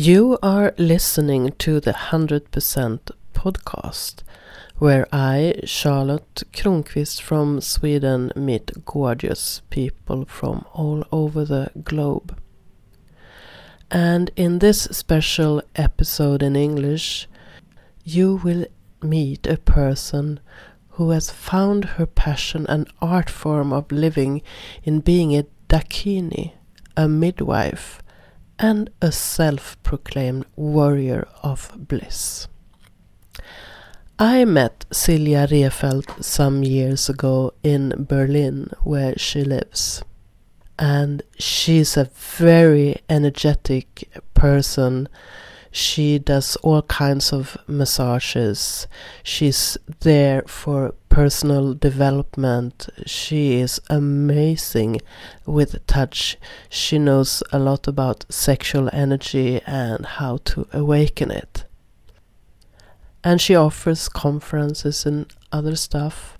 You are listening to the 100% podcast, where I, Charlotte Kronqvist from Sweden, meet gorgeous people from all over the globe. And in this special episode in English, you will meet a person who has found her passion and art form of living in being a dakini, a midwife, and a self proclaimed warrior of bliss. I met Silja Refelt some years ago in Berlin, where she lives and she's a very energetic person. She does all kinds of massages. She's there for personal development. She is amazing with touch. She knows a lot about sexual energy and how to awaken it. And she offers conferences and other stuff.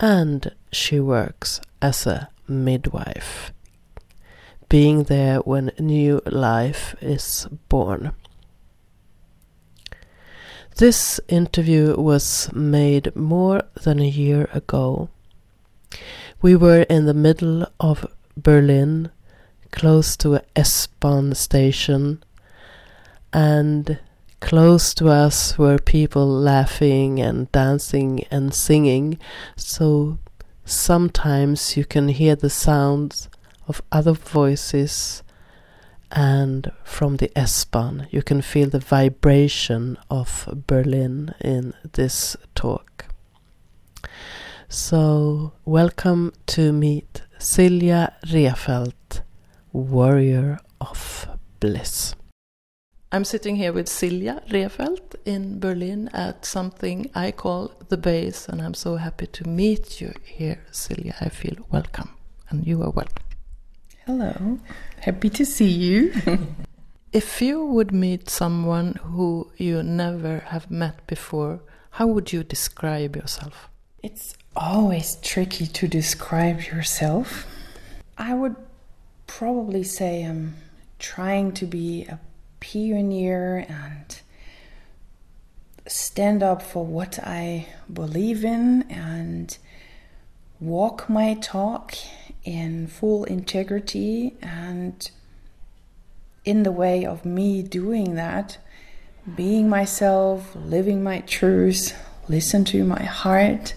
And she works as a midwife, being there when new life is born. This interview was made more than a year ago. We were in the middle of Berlin, close to a S-Bahn station, and close to us were people laughing and dancing and singing, so sometimes you can hear the sounds of other voices and from the S-Bahn you can feel the vibration of Berlin in this talk. So welcome to meet Silja Refelt, Warrior of Bliss. I'm sitting here with Silja Refelt in Berlin at something I call the base, and I'm so happy to meet you here, Silja. I feel welcome, and you are welcome. Hello, happy to see you. if you would meet someone who you never have met before, how would you describe yourself? It's always tricky to describe yourself. I would probably say I'm trying to be a pioneer and stand up for what I believe in and walk my talk in full integrity and in the way of me doing that, being myself, living my truth, listen to my heart,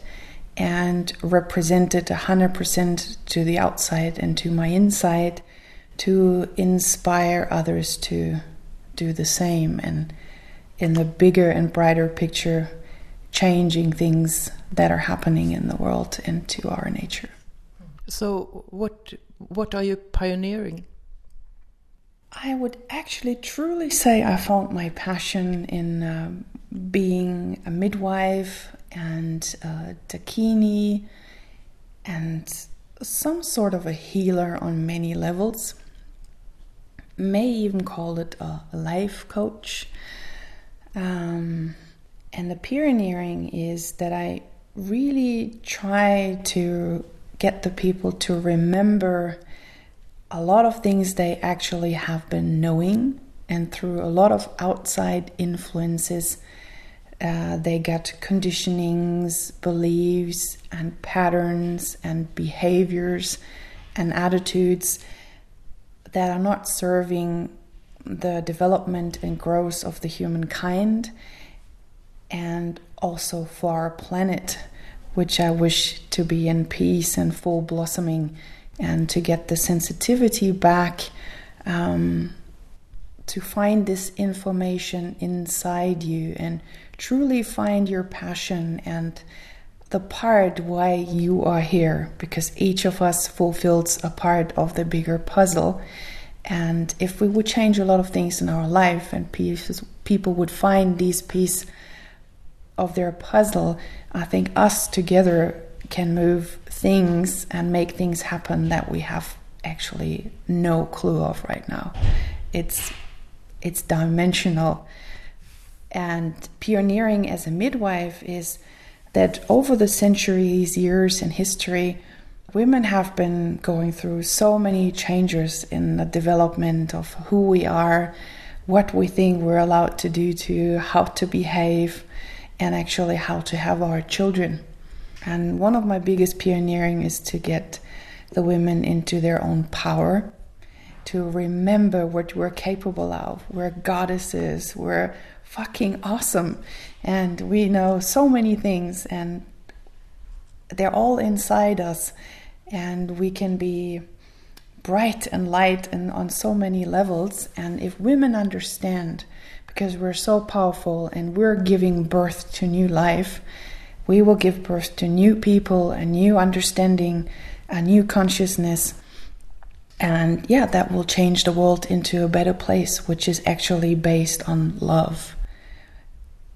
and represent it 100% to the outside and to my inside to inspire others to do the same and in the bigger and brighter picture changing things that are happening in the world and to our nature. So what what are you pioneering? I would actually truly say I found my passion in uh, being a midwife and a dakini and some sort of a healer on many levels may even call it a life coach. Um, and the pioneering is that I really try to get the people to remember a lot of things they actually have been knowing, and through a lot of outside influences, uh, they get conditionings, beliefs, and patterns, and behaviors and attitudes that are not serving the development and growth of the humankind and also for our planet, which I wish to be in peace and full blossoming and to get the sensitivity back um, to find this information inside you and truly find your passion and the part why you are here because each of us fulfills a part of the bigger puzzle. And if we would change a lot of things in our life and people would find these pieces of their puzzle i think us together can move things and make things happen that we have actually no clue of right now. It's it's dimensional. And pioneering as a midwife is that over the centuries, years in history, women have been going through so many changes in the development of who we are, what we think we're allowed to do to how to behave and actually how to have our children. And one of my biggest pioneering is to get the women into their own power, to remember what we're capable of. We're goddesses, we're fucking awesome, and we know so many things, and they're all inside us, and we can be bright and light and on so many levels. And if women understand, because we're so powerful and we're giving birth to new life, we will give birth to new people, a new understanding, a new consciousness. And yeah, that will change the world into a better place, which is actually based on love.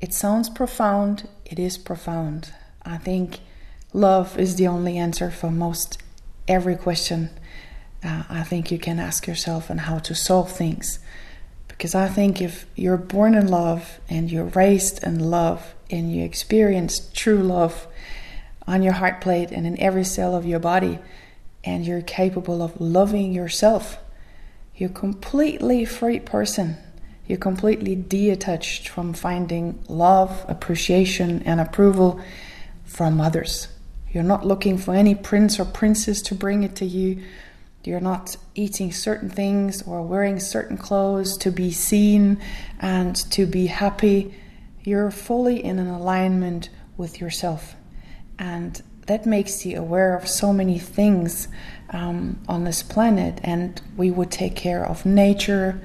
It sounds profound, it is profound. I think love is the only answer for most every question uh, I think you can ask yourself on how to solve things. Because I think if you're born in love and you're raised in love and you experience true love on your heart plate and in every cell of your body, and you're capable of loving yourself, you're completely free person. You're completely detached from finding love, appreciation, and approval from others. You're not looking for any prince or princess to bring it to you you're not eating certain things or wearing certain clothes to be seen and to be happy. You're fully in an alignment with yourself. And that makes you aware of so many things um, on this planet. And we would take care of nature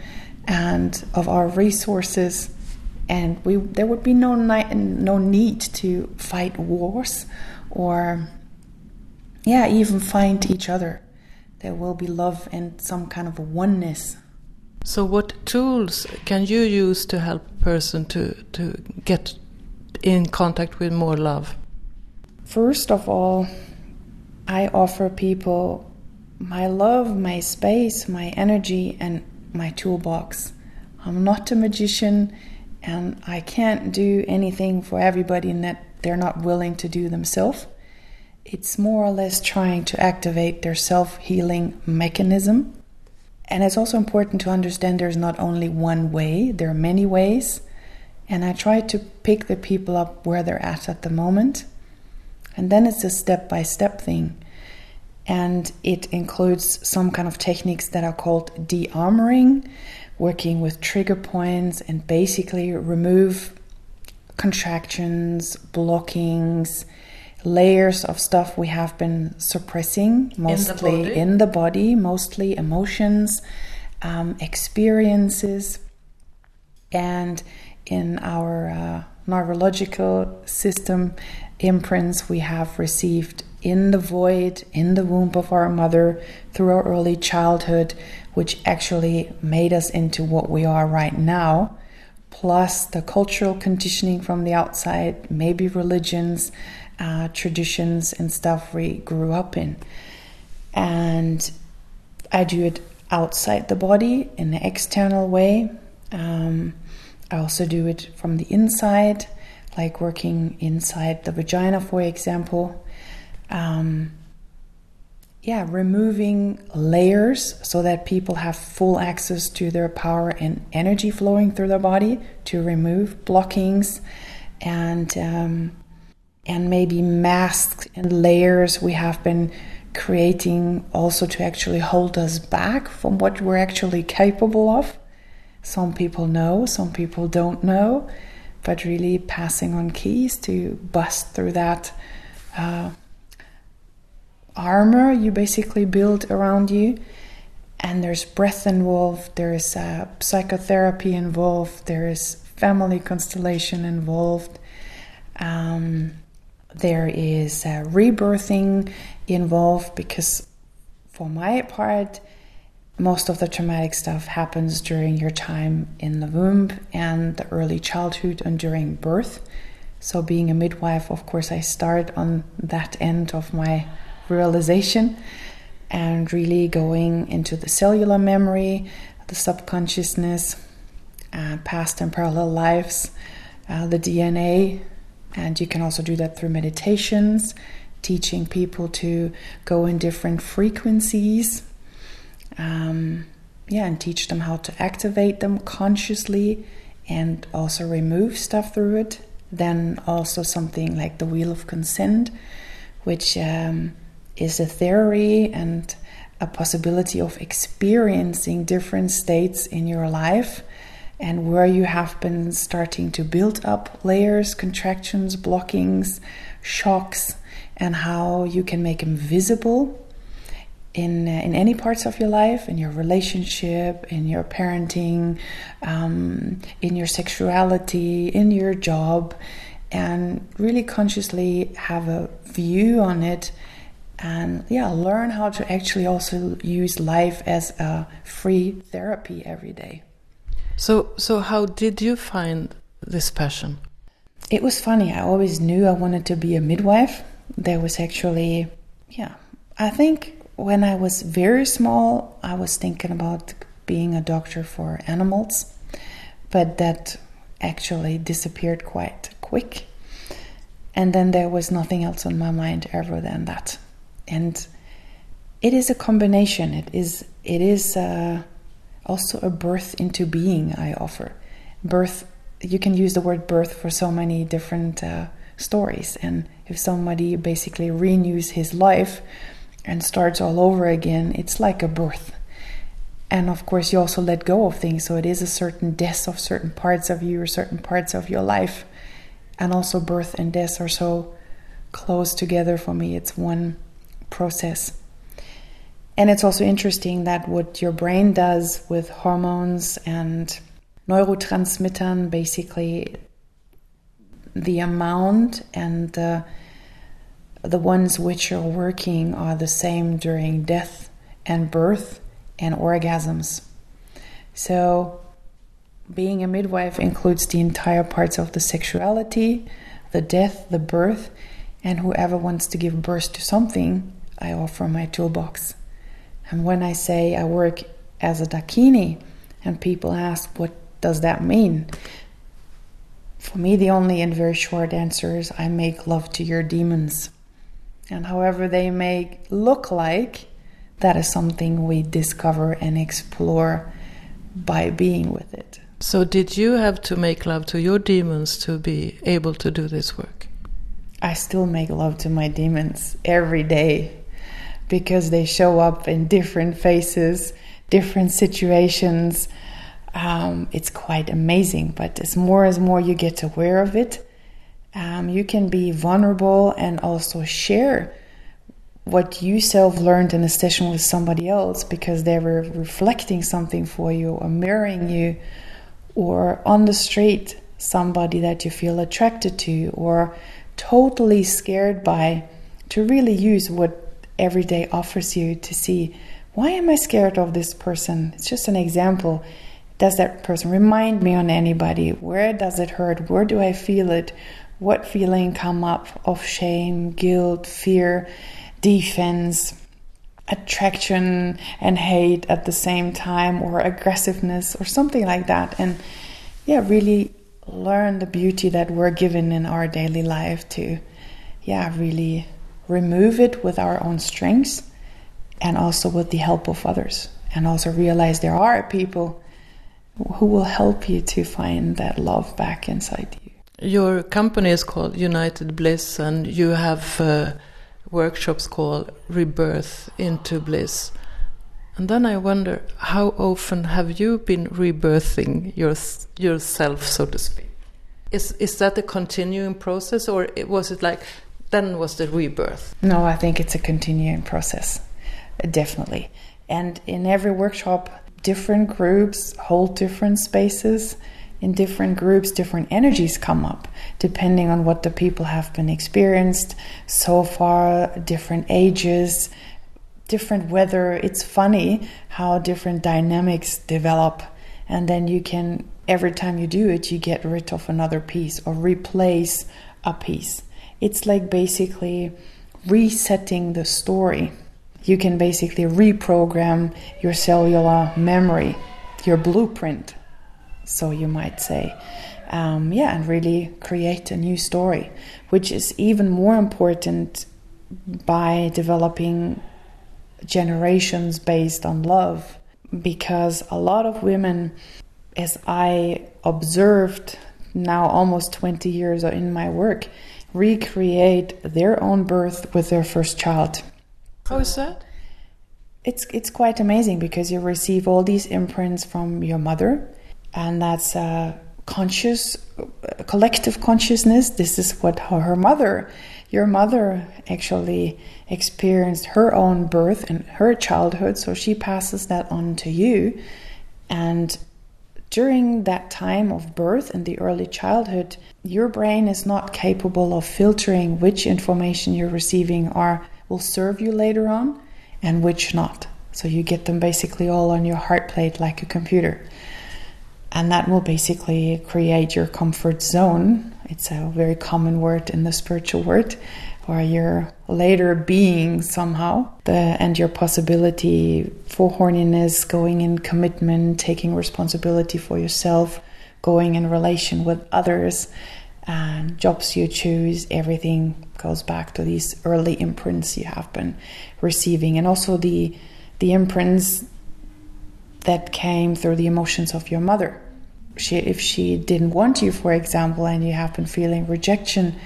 and of our resources. And we, there would be no, no need to fight wars or, yeah, even find each other there will be love and some kind of oneness. So, what tools can you use to help a person to, to get in contact with more love? First of all, I offer people my love, my space, my energy, and my toolbox. I'm not a magician and I can't do anything for everybody that they're not willing to do themselves. It's more or less trying to activate their self healing mechanism. And it's also important to understand there's not only one way, there are many ways. And I try to pick the people up where they're at at the moment. And then it's a step by step thing. And it includes some kind of techniques that are called de armoring, working with trigger points and basically remove contractions, blockings, layers of stuff we have been suppressing, mostly in the body, in the body mostly emotions, um, experiences, and in our uh, neurological system imprints we have received in the void, in the womb of our mother, through our early childhood, which actually made us into what we are right now. Plus, the cultural conditioning from the outside, maybe religions, uh, traditions and stuff we grew up in. And I do it outside the body in an external way. Um, I also do it from the inside, like working inside the vagina, for example. Um, yeah, removing layers so that people have full access to their power and energy flowing through their body to remove blockings and um, and maybe masks and layers we have been creating also to actually hold us back from what we're actually capable of. Some people know, some people don't know, but really passing on keys to bust through that uh, armor you basically build around you. And there's breath involved, there's uh, psychotherapy involved, there is family constellation involved. Um, there is rebirthing involved because, for my part, most of the traumatic stuff happens during your time in the womb and the early childhood and during birth. So, being a midwife, of course, I start on that end of my realization and really going into the cellular memory, the subconsciousness, uh, past and parallel lives, uh, the DNA, and you can also do that through meditations, teaching people to go in different frequencies. Um, yeah, and teach them how to activate them consciously and also remove stuff through it. Then also something like the wheel of consent, which um, is a theory and a possibility of experiencing different states in your life and where you have been starting to build up layers, contractions, blockings, shocks, and how you can make them visible in uh, in any parts of your life, in your relationship, in your parenting, um, in your sexuality, in your job, and really consciously have a view on it and yeah learn how to actually also use life as a free therapy every day. So so how did you find this passion? It was funny. I always knew i wanted to be a midwife. There was actually yeah i think when i was very small i was thinking about being a doctor for animals but that actually disappeared quite quick. And then there was nothing else on my mind ever than that and it is a combination. It is it is uh, also a birth into being. I offer birth. You can use the word birth for so many different uh, stories. And if somebody basically renews his life and starts all over again, it's like a birth. And of course, you also let go of things. So it is a certain death of certain parts of you or certain parts of your life. And also, birth and death are so close together for me. It's one process. And it's also interesting that what your brain does with hormones and neurotransmitters, basically the amount and the, the ones which are working are the same during death and birth and orgasms. So, being a midwife includes the entire parts of the sexuality, the death, the birth, and whoever wants to give birth to something I offer my toolbox. And when I say I work as a Dakini, and people ask, what does that mean? For me, the only and very short answer is I make love to your demons. And however they may look like, that is something we discover and explore by being with it. So, did you have to make love to your demons to be able to do this work? I still make love to my demons every day because they show up in different faces, different situations. Um, it's quite amazing. But as more as more you get aware of it, um, you can be vulnerable and also share what you self learned in a session with somebody else because they were reflecting something for you or mirroring you, or on the street, somebody that you feel attracted to or totally scared by, to really use what every day offers you to see why am I scared of this person? It's just an example. Does that person remind me on anybody? Where does it hurt? Where do I feel it? What feeling come up of shame, guilt, fear, defense, attraction and hate at the same time or aggressiveness or something like that and yeah, really learn the beauty that we're given in our daily life to yeah, really remove it with our own strengths and also with the help of others. And also realize there are people who will help you to find that love back inside you. Your company is called United Bliss, and you have uh, workshops called Rebirth into Bliss. And then I wonder, how often have you been rebirthing your, yourself, so to speak? Is is that a continuing process, or was it like then was the rebirth? No, I think it's a continuing process, definitely. And in every workshop, different groups hold different spaces. In different groups, different energies come up depending on what the people have been experienced so far, different ages, different weather. It's funny how different dynamics develop, and then you can every time you do it, you get rid of another piece or replace a piece. It's like basically resetting the story. You can basically reprogram your cellular memory, your blueprint, so you might say. Um, yeah, and really create a new story, which is even more important by developing generations based on love. because a lot of women, as I observed now almost 20 years in my work, recreate their own birth with their first child. How is that? It's it's quite amazing because you receive all these imprints from your mother, and that's a conscious, a collective consciousness. This is what her mother, your mother, actually experienced her own birth and her childhood, so she passes that on to you, and during that time of birth and the early childhood, your brain is not capable of filtering which information you're receiving are will serve you later on and which not. So you get them basically all on your heart plate like a computer. And that will basically create your comfort zone. It's a very common word in the spiritual world or your later being somehow. The and your possibility for horniness going in commitment taking responsibility for yourself going in relation with others and jobs you choose everything goes back to these early imprints you have been receiving. And also the the imprints that came through the emotions of your mother. She if she didn't want you for example and you have been feeling rejection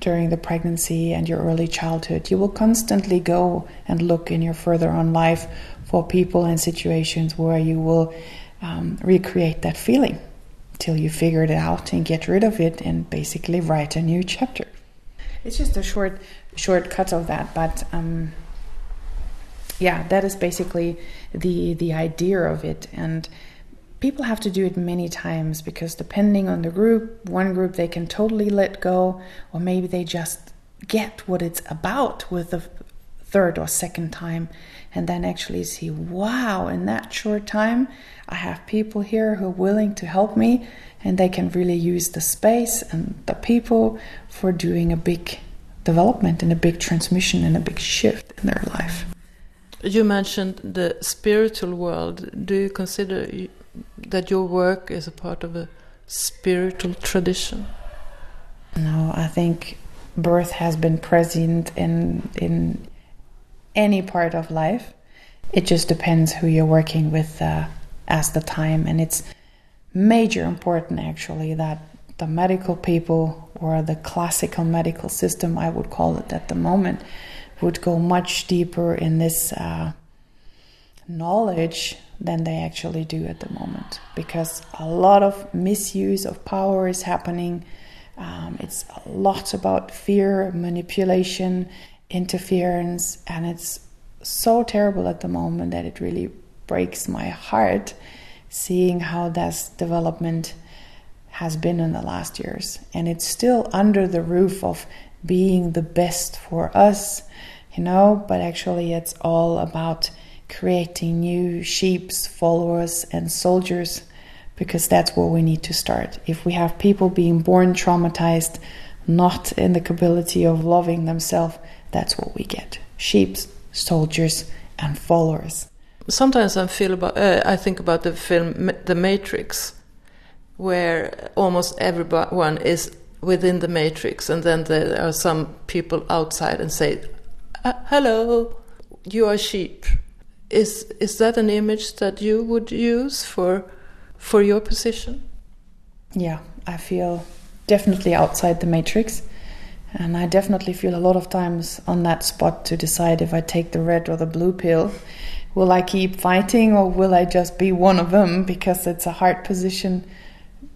during the pregnancy and your early childhood. You will constantly go and look in your further on life for people and situations where you will um, recreate that feeling till you figure it out and get rid of it and basically write a new chapter. It's just a short shortcut of that, but um, yeah, that is basically the the idea of it and people have to do it many times because depending on the group, one group they can totally let go, or maybe they just get what it's about with the third or second time, and then actually see, wow, in that short time, I have people here who are willing to help me, and they can really use the space and the people for doing a big development and a big transmission and a big shift in their life. You mentioned the spiritual world. Do you consider that your work is a part of a spiritual tradition? No, I think birth has been present in in any part of life. It just depends who you're working with uh, as the time, and it's major important actually that the medical people or the classical medical system, I would call it at the moment, would go much deeper in this uh, knowledge than they actually do at the moment because a lot of misuse of power is happening. Um, it's a lot about fear, manipulation, interference, and it's so terrible at the moment that it really breaks my heart seeing how this development has been in the last years. And it's still under the roof of being the best for us, you know, but actually it's all about creating new sheeps, followers, and soldiers, because that's where we need to start. If we have people being born traumatized, not in the capability of loving themselves, that's what we get sheeps, soldiers, and followers. Sometimes I feel about uh, I think about the film The Matrix, where almost everyone is within the matrix, and then there are some people outside and say, uh, "Hello, you are sheep." Is is that an image that you would use for for your position? Yeah, I feel definitely outside the matrix. And I definitely feel a lot of times on that spot to decide if I take the red or the blue pill. Will I keep fighting or will I just be one of them? Because it's a hard position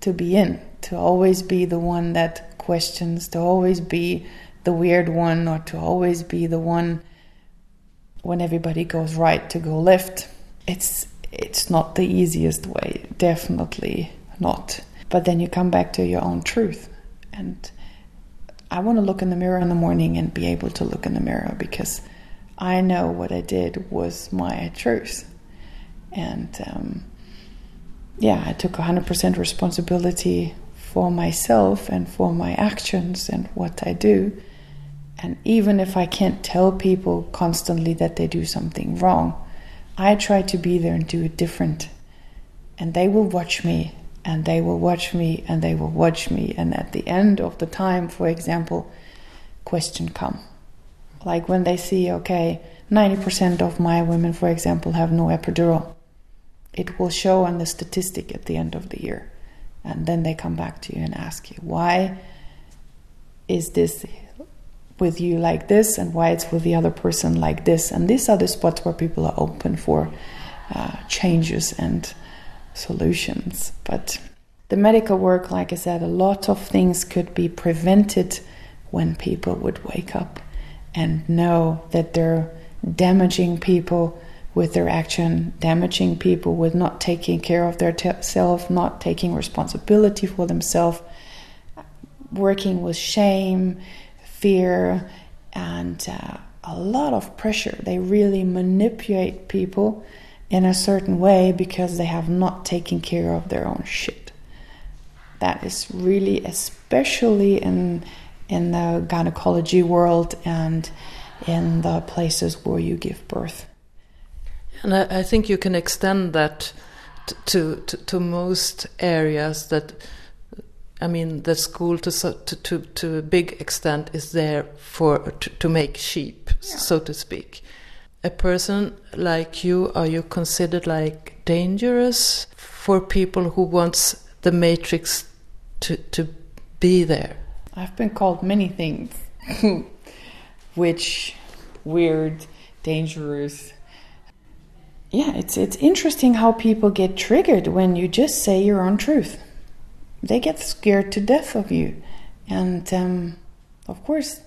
to be in, to always be the one that questions, to always be the weird one, or to always be the one when everybody goes right to go left. It's it's not the easiest way, definitely not. But then you come back to your own truth. And I want to look in the mirror in the morning and be able to look in the mirror because I know what I did was my truth. And um, yeah, I took 100% responsibility for myself and for my actions and what I do. And even if I can't tell people constantly that they do something wrong, I try to be there and do it different. And they will watch me, and they will watch me, and they will watch me. And at the end of the time, for example, question come. Like when they see, okay, 90% of my women, for example, have no epidural. It will show on the statistic at the end of the year. And then they come back to you and ask you, why is this with you like this and why it's with the other person like this? And these are the spots where people are open for uh, changes and solutions. But the medical work, like I said, a lot of things could be prevented when people would wake up and know that they're damaging people with their action, damaging people with not taking care of their self, not taking responsibility for themselves, working with shame, fear, and uh, a lot of pressure. They really manipulate people in a certain way because they have not taken care of their own shit. That is really, especially in in the gynecology world and in the places where you give birth. And I, I think you can extend that to, to, to most areas that I mean, the school to to to, to a big extent is there for to, to make sheep, yeah. so to speak. A person like you, are you considered like dangerous for people who wants the matrix to to be there? I've been called many things, which weird, dangerous. Yeah, it's it's interesting how people get triggered when you just say your own truth. They get scared to death of you, and um, of course,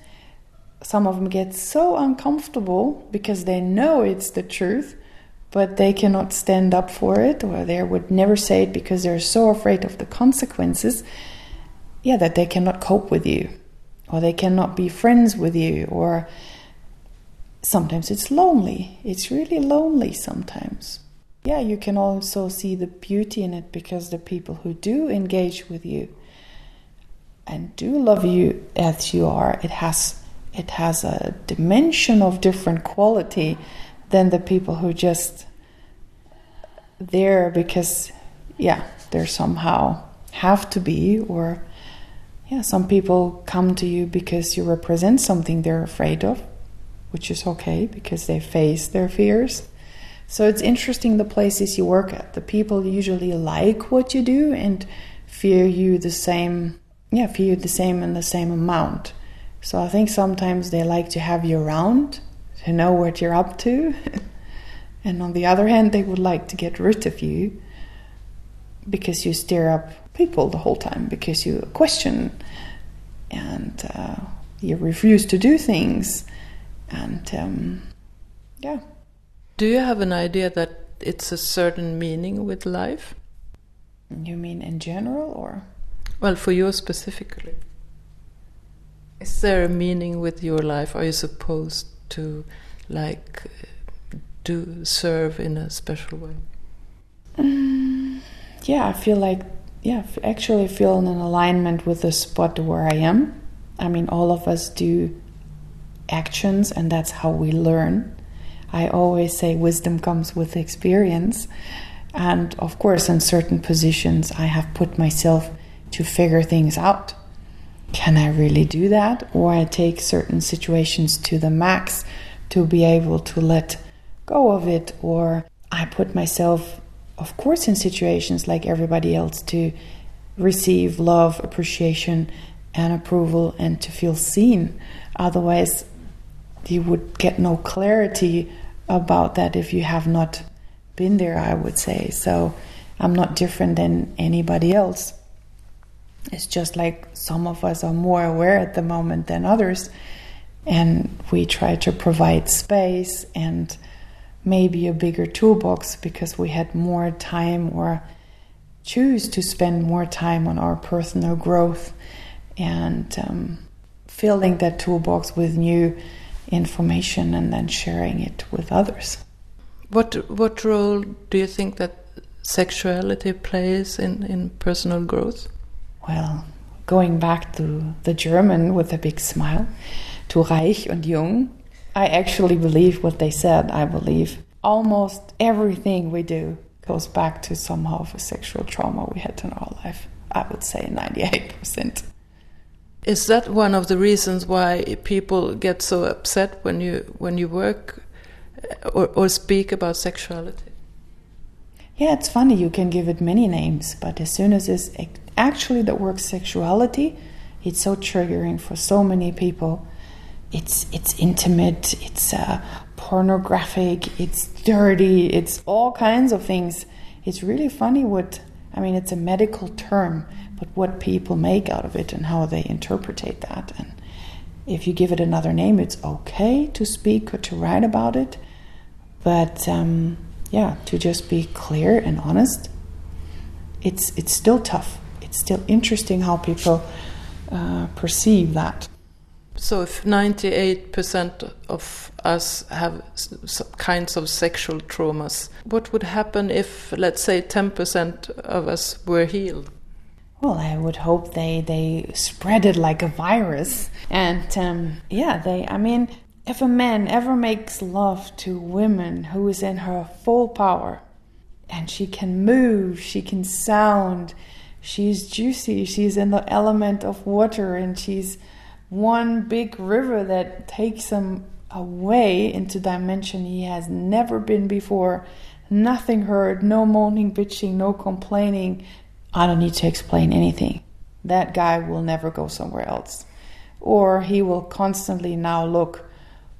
some of them get so uncomfortable because they know it's the truth, but they cannot stand up for it, or they would never say it because they're so afraid of the consequences yeah, that they cannot cope with you or they cannot be friends with you or sometimes it's lonely. It's really lonely sometimes. Yeah, you can also see the beauty in it because the people who do engage with you and do love you as you are, it has it has a dimension of different quality than the people who just there because yeah, they're somehow have to be or yeah, some people come to you because you represent something they're afraid of, which is okay because they face their fears. So it's interesting the places you work at. The people usually like what you do and fear you the same, yeah, fear you the same in the same amount. So I think sometimes they like to have you around to know what you're up to. and on the other hand, they would like to get rid of you because you stir up people the whole time because you question and uh, you refuse to do things and um, yeah do you have an idea that it's a certain meaning with life? You mean in general or? Well for you specifically. Is there a meaning with your life? Are you supposed to like do serve in a special way? Mm, yeah i feel like yeah, actually feel in an alignment with the spot where I am. I mean, all of us do actions, and that's how we learn. I always say wisdom comes with experience. And of course, in certain positions, I have put myself to figure things out. Can I really do that? Or I take certain situations to the max to be able to let go of it. Or I put myself of course, in situations like everybody else, to receive love, appreciation, and approval, and to feel seen. Otherwise, you would get no clarity about that if you have not been there, I would say. So, I'm not different than anybody else. It's just like some of us are more aware at the moment than others, and we try to provide space and maybe a bigger toolbox because we had more time or choose to spend more time on our personal growth and um, filling that toolbox with new information and then sharing it with others. What what role do you think that sexuality plays in, in personal growth? Well, going back to the German with a big smile, to Reich und Jung, I actually believe what they said. I believe almost everything we do goes back to somehow of a sexual trauma we had in our life. I would say 98%. Is that one of the reasons why people get so upset when you when you work uh, or, or speak about sexuality? yeah, it's funny, you can give it many names, but as soon as it's actually the word sexuality, it's so triggering for so many people. It's it's intimate, it's uh, pornographic, it's dirty, it's all kinds of things. It's really funny what I mean. It's a medical term, but what people make out of it and how they interpret that. And if you give it another name, it's okay to speak or to write about it. But um, yeah, to just be clear and honest, it's it's still tough. It's still interesting how people uh, perceive that. So, if 98% of us have kinds of sexual traumas, what would happen if, let's say, 10% of us were healed? Well, I would hope they they spread it like a virus, and um, yeah, they. I mean, if a man ever makes love to women who is in her full power, and she can move, she can sound, she's juicy, she's in the element of water, and she's one big river that takes him away into dimension he has never been before. Nothing heard, no moaning, bitching, no complaining. I don't need to explain anything. That guy will never go somewhere else. Or he will constantly now look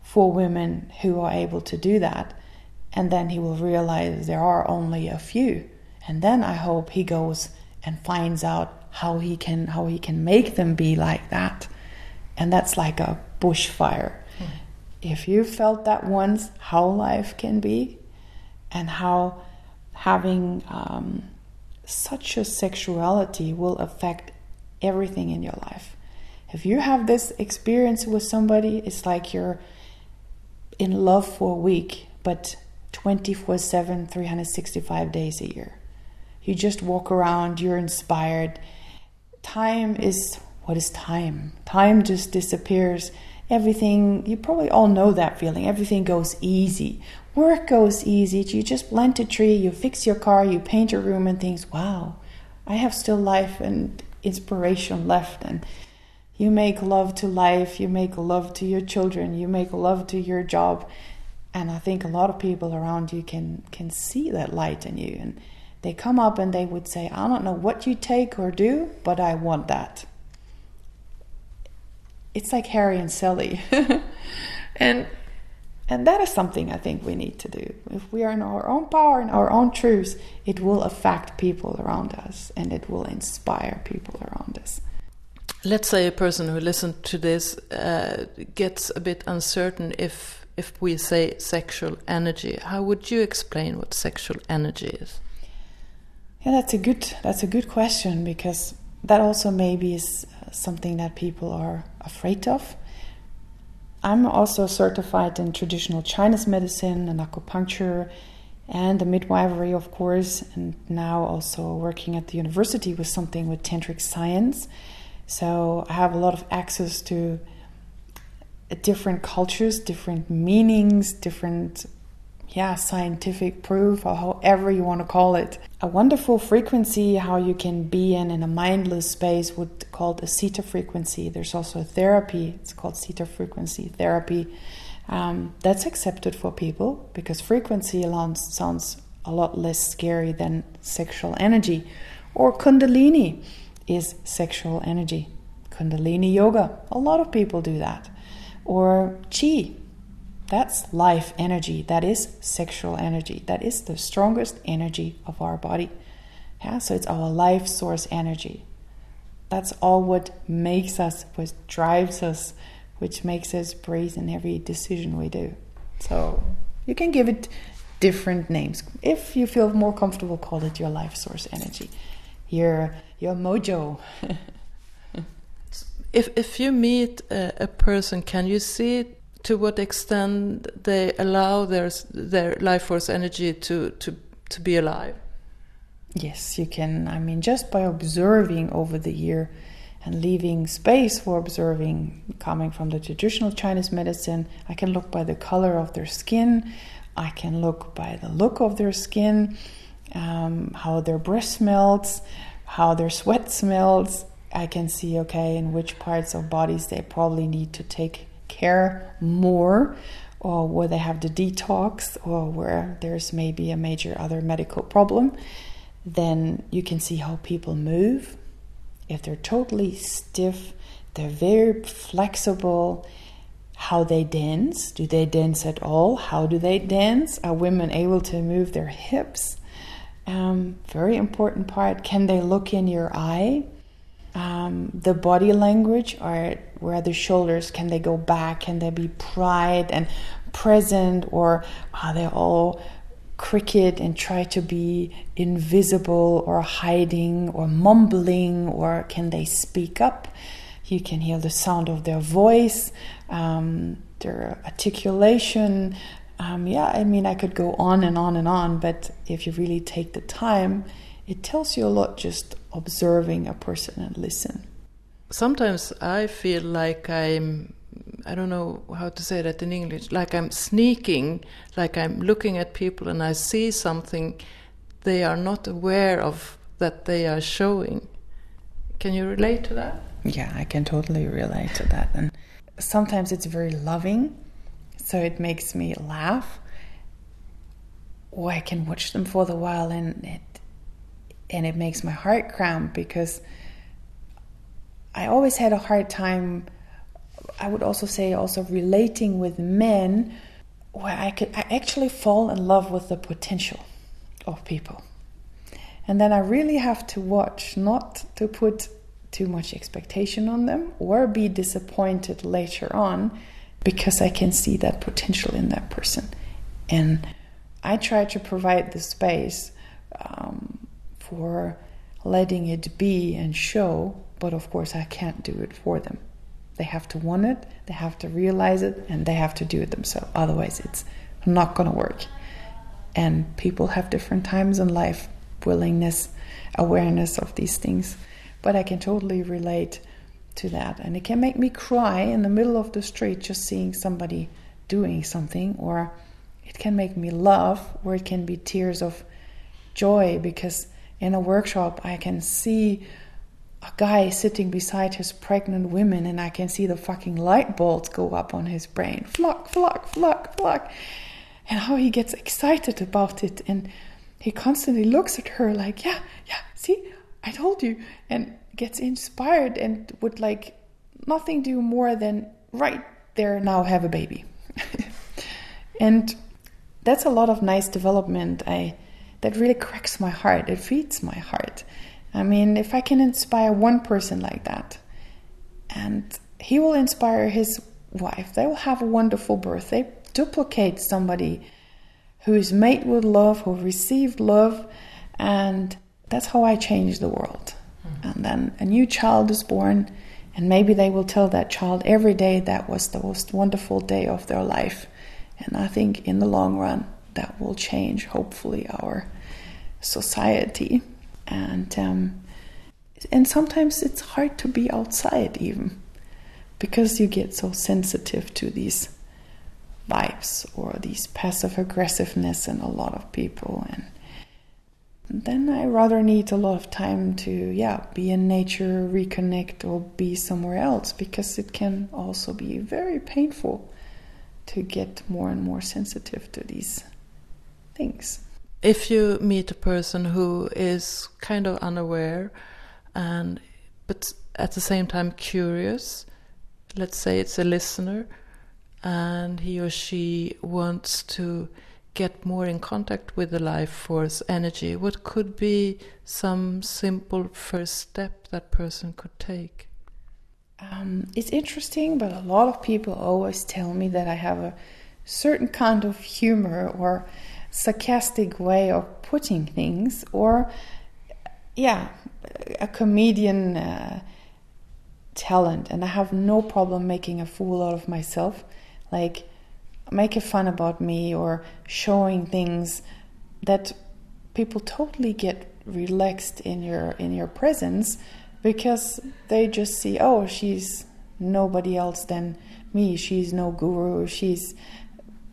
for women who are able to do that. And then he will realize there are only a few. And then I hope he goes and finds out how he can how he can make them be like that. And that's like a bushfire. Mm. If you felt that once, how life can be, and how having um, such a sexuality will affect everything in your life. If you have this experience with somebody, it's like you're in love for a week, but 24 7, 365 days a year. You just walk around, you're inspired. Time is what is time? Time just disappears. Everything, you probably all know that feeling. Everything goes easy. Work goes easy. You just plant a tree, you fix your car, you paint your room, and things, wow, I have still life and inspiration left. And you make love to life, you make love to your children, you make love to your job. And I think a lot of people around you can can see that light in you and they come up and they would say, I don't know what you take or do, but I want that. It's like Harry and Sally. and and that is something I think we need to do. If we are in our own power and our own truths, it will affect people around us and it will inspire people around us. Let's say a person who listens to this uh, gets a bit uncertain if if we say sexual energy. How would you explain what sexual energy is? Yeah that's a good that's a good question because that also maybe is something that people are afraid of i'm also certified in traditional chinese medicine and acupuncture and the midwifery of course and now also working at the university with something with tantric science. So I have a lot of access to different cultures, different meanings, different yeah, scientific proof or however you want to call it. A wonderful frequency how you can be in in a mindless space would called a theta frequency. There's also therapy, it's called theta frequency therapy. Um, that's accepted for people because frequency alone sounds a lot less scary than sexual energy or kundalini is sexual energy. Kundalini yoga, a lot of people do that. Or chi, that's life energy, that is sexual energy, that is the strongest energy of our body. Yeah, so it's our life source energy. That's all what makes us, what drives us, which makes us breathe in every decision we do. So you can give it different names. If you feel more comfortable, call it your life source energy your your mojo. if if you meet a, a, person, can you see to what extent they allow their their life force energy to to to be alive? Yes, you can. I mean, just by observing over the year and leaving space for observing, coming from the traditional Chinese medicine, I can look by the color of their skin. I can look by the look of their skin um, how their breath smells, how their sweat smells. I can see, okay, in which parts of bodies they probably need to take care more or where they have the detox or where there's maybe a major other medical problem, then you can see how people move. If they're totally stiff, they're very flexible. How they dance? Do they dance at all? How do they dance? Are women able to move their hips? Um, very important part. Can they look in your eye? Um, the body language, or where the shoulders can they go back? Can they be pride and present, or are they all cricket and try to be invisible or hiding or mumbling, or can they speak up? You can hear the sound of their voice, um, their articulation. Um, yeah, I mean, I could go on and on and on, but if you really take the time, it tells you a lot just observing a person and listen. Sometimes I feel like I'm I don't know how to say that in English, like I'm sneaking, like I'm looking at people and I see something they are not aware of that they are showing. Can you relate to that? Yeah, I can totally relate to that. And sometimes it's very loving, so it makes me laugh. Or I can watch them for the while and it and it makes my heart cramp because I always had a hard time I would also say also relating with men where I could I actually fall in love with the potential of people. And then I really have to watch not to put too much expectation on them or be disappointed later on because I can see that potential in that person. And I try to provide the space um, for letting it be and show, but of course, I can't do it for them. They have to want it, they have to realize it, and they have to do it themselves. Otherwise, it's not going to work. And people have different times in life, willingness, awareness of these things. But I can totally relate to that. And it can make me cry in the middle of the street just seeing somebody doing something, or it can make me laugh, or it can be tears of joy because in a workshop I can see a guy sitting beside his pregnant women and I can see the fucking light bulbs go up on his brain. Flock, flock, flock, flock. And how he gets excited about it. And he constantly looks at her like, yeah, yeah, see, I told you. And gets inspired and would like nothing do more than right there now have a baby. and that's a lot of nice development. I that really cracks my heart. It feeds my heart. I mean, if I can inspire one person like that, and he will inspire his wife, they will have a wonderful birth. They duplicate somebody who is made with love, who received love, and that's how I change the world. Mm-hmm. And then a new child is born, and maybe they will tell that child every day that was the most wonderful day of their life. And I think in the long run, that will change, hopefully, our society. And um, and sometimes it's hard to be outside even because you get so sensitive to these vibes or these passive aggressiveness in a lot of people. And then I rather need a lot of time to yeah be in nature reconnect or be somewhere else because it can also be very painful to get more and more sensitive to these things. If you meet a person who is kind of unaware and but at the same time curious let's say it's a listener and he or she wants to get more in contact with the life force energy what could be some simple first step that person could take? Um, it's interesting but a lot of people always tell me that i have a certain kind of humor or sarcastic way of putting things, or yeah, a comedian uh, talent, and I have no problem making a fool out of myself, like making fun about me or showing things that people totally get relaxed in your in your presence because they just see oh she's nobody else than me. She's no guru. She's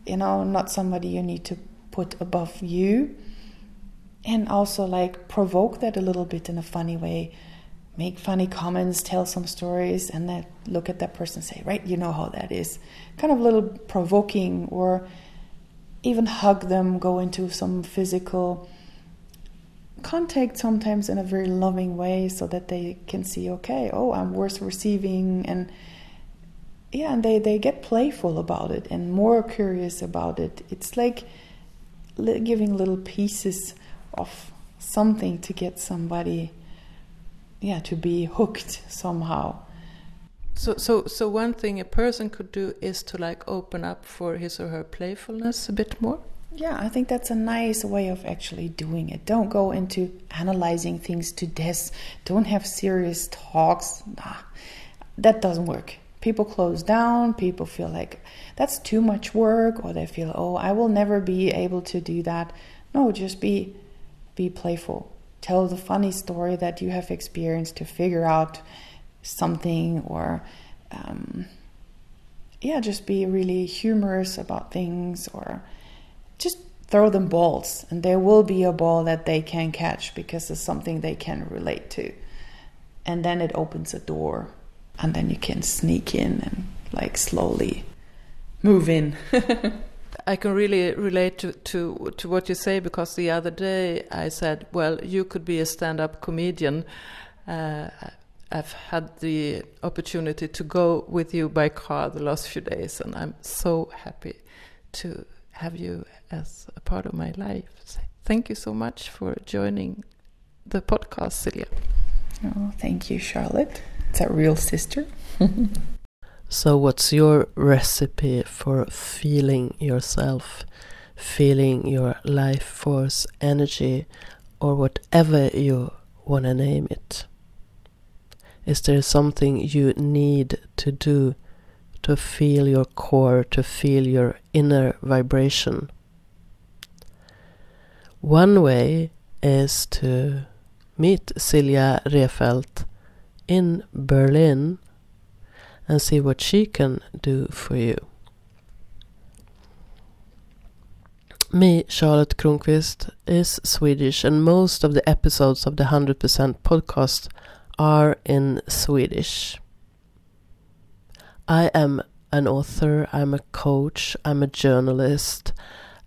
you know not somebody you need to put above you and also like provoke that a little bit in a funny way make funny comments, tell some stories, and then look at that person say, right, you know how that is. Kind of a little provoking, or even hug them, go into some physical contact sometimes in a very loving way so that they can see, okay, oh, I'm worth receiving. And yeah, and they, they get playful about it and more curious about it. It's like giving little pieces of something to get somebody yeah to be hooked somehow. So so so one thing a person could do is to like open up for his or her playfulness a bit more? Yeah i think that's a nice way of actually doing it. Don't go into analyzing things to death. Don't have serious talks. Nah, that doesn't work people close down people feel like that's too much work or they feel oh i will never be able to do that. No just be be playful. Tell the funny story that you have experienced to figure out something or um, yeah just be really humorous about things or just throw them balls. And there will be a ball that they can catch because it's something they can relate to. And then it opens a door and then you can sneak in and like slowly move in I can really relate to, to, to what you say because the other day I said, well, you could be a stand up comedian. Uh, I've had the opportunity to go with you by car the last few days, and I'm so happy to have you as a part of my life. Thank you so much for joining the podcast, Silja. Oh, thank you, Charlotte. It's a real sister. So, what's your recipe for feeling yourself, feeling your life force, energy, or whatever you want to name it? Is there something you need to do to feel your core, to feel your inner vibration? One way is to meet Silja Refelt in Berlin and see what she can do for you. Me, Charlotte Kronqvist, is Swedish, and most of the episodes of the 100% podcast are in Swedish. I am an author, I'm a coach, I'm a journalist,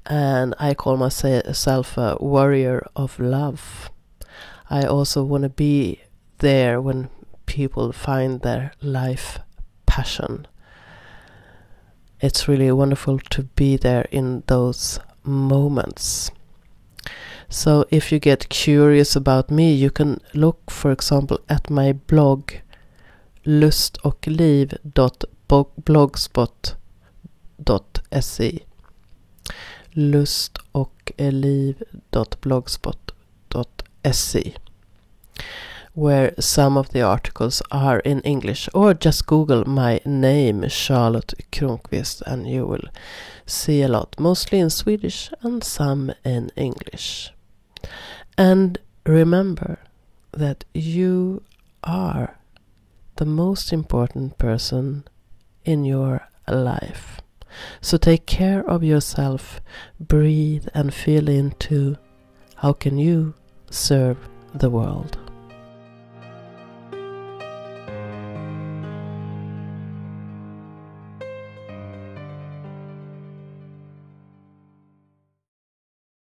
and I call myself a warrior of love. I also want to be there when people find their life passion. It's really wonderful to be there in those moments. So if you get curious about me, you can look, for example, at my blog lustochliv.blogspot.se lustochliv.blogspot.se where some of the articles are in English, or just Google my name, Charlotte Kronqvist, and you will see a lot, mostly in Swedish and some in English. And remember that you are the most important person in your life. So take care of yourself, breathe and feel into how can you serve the world.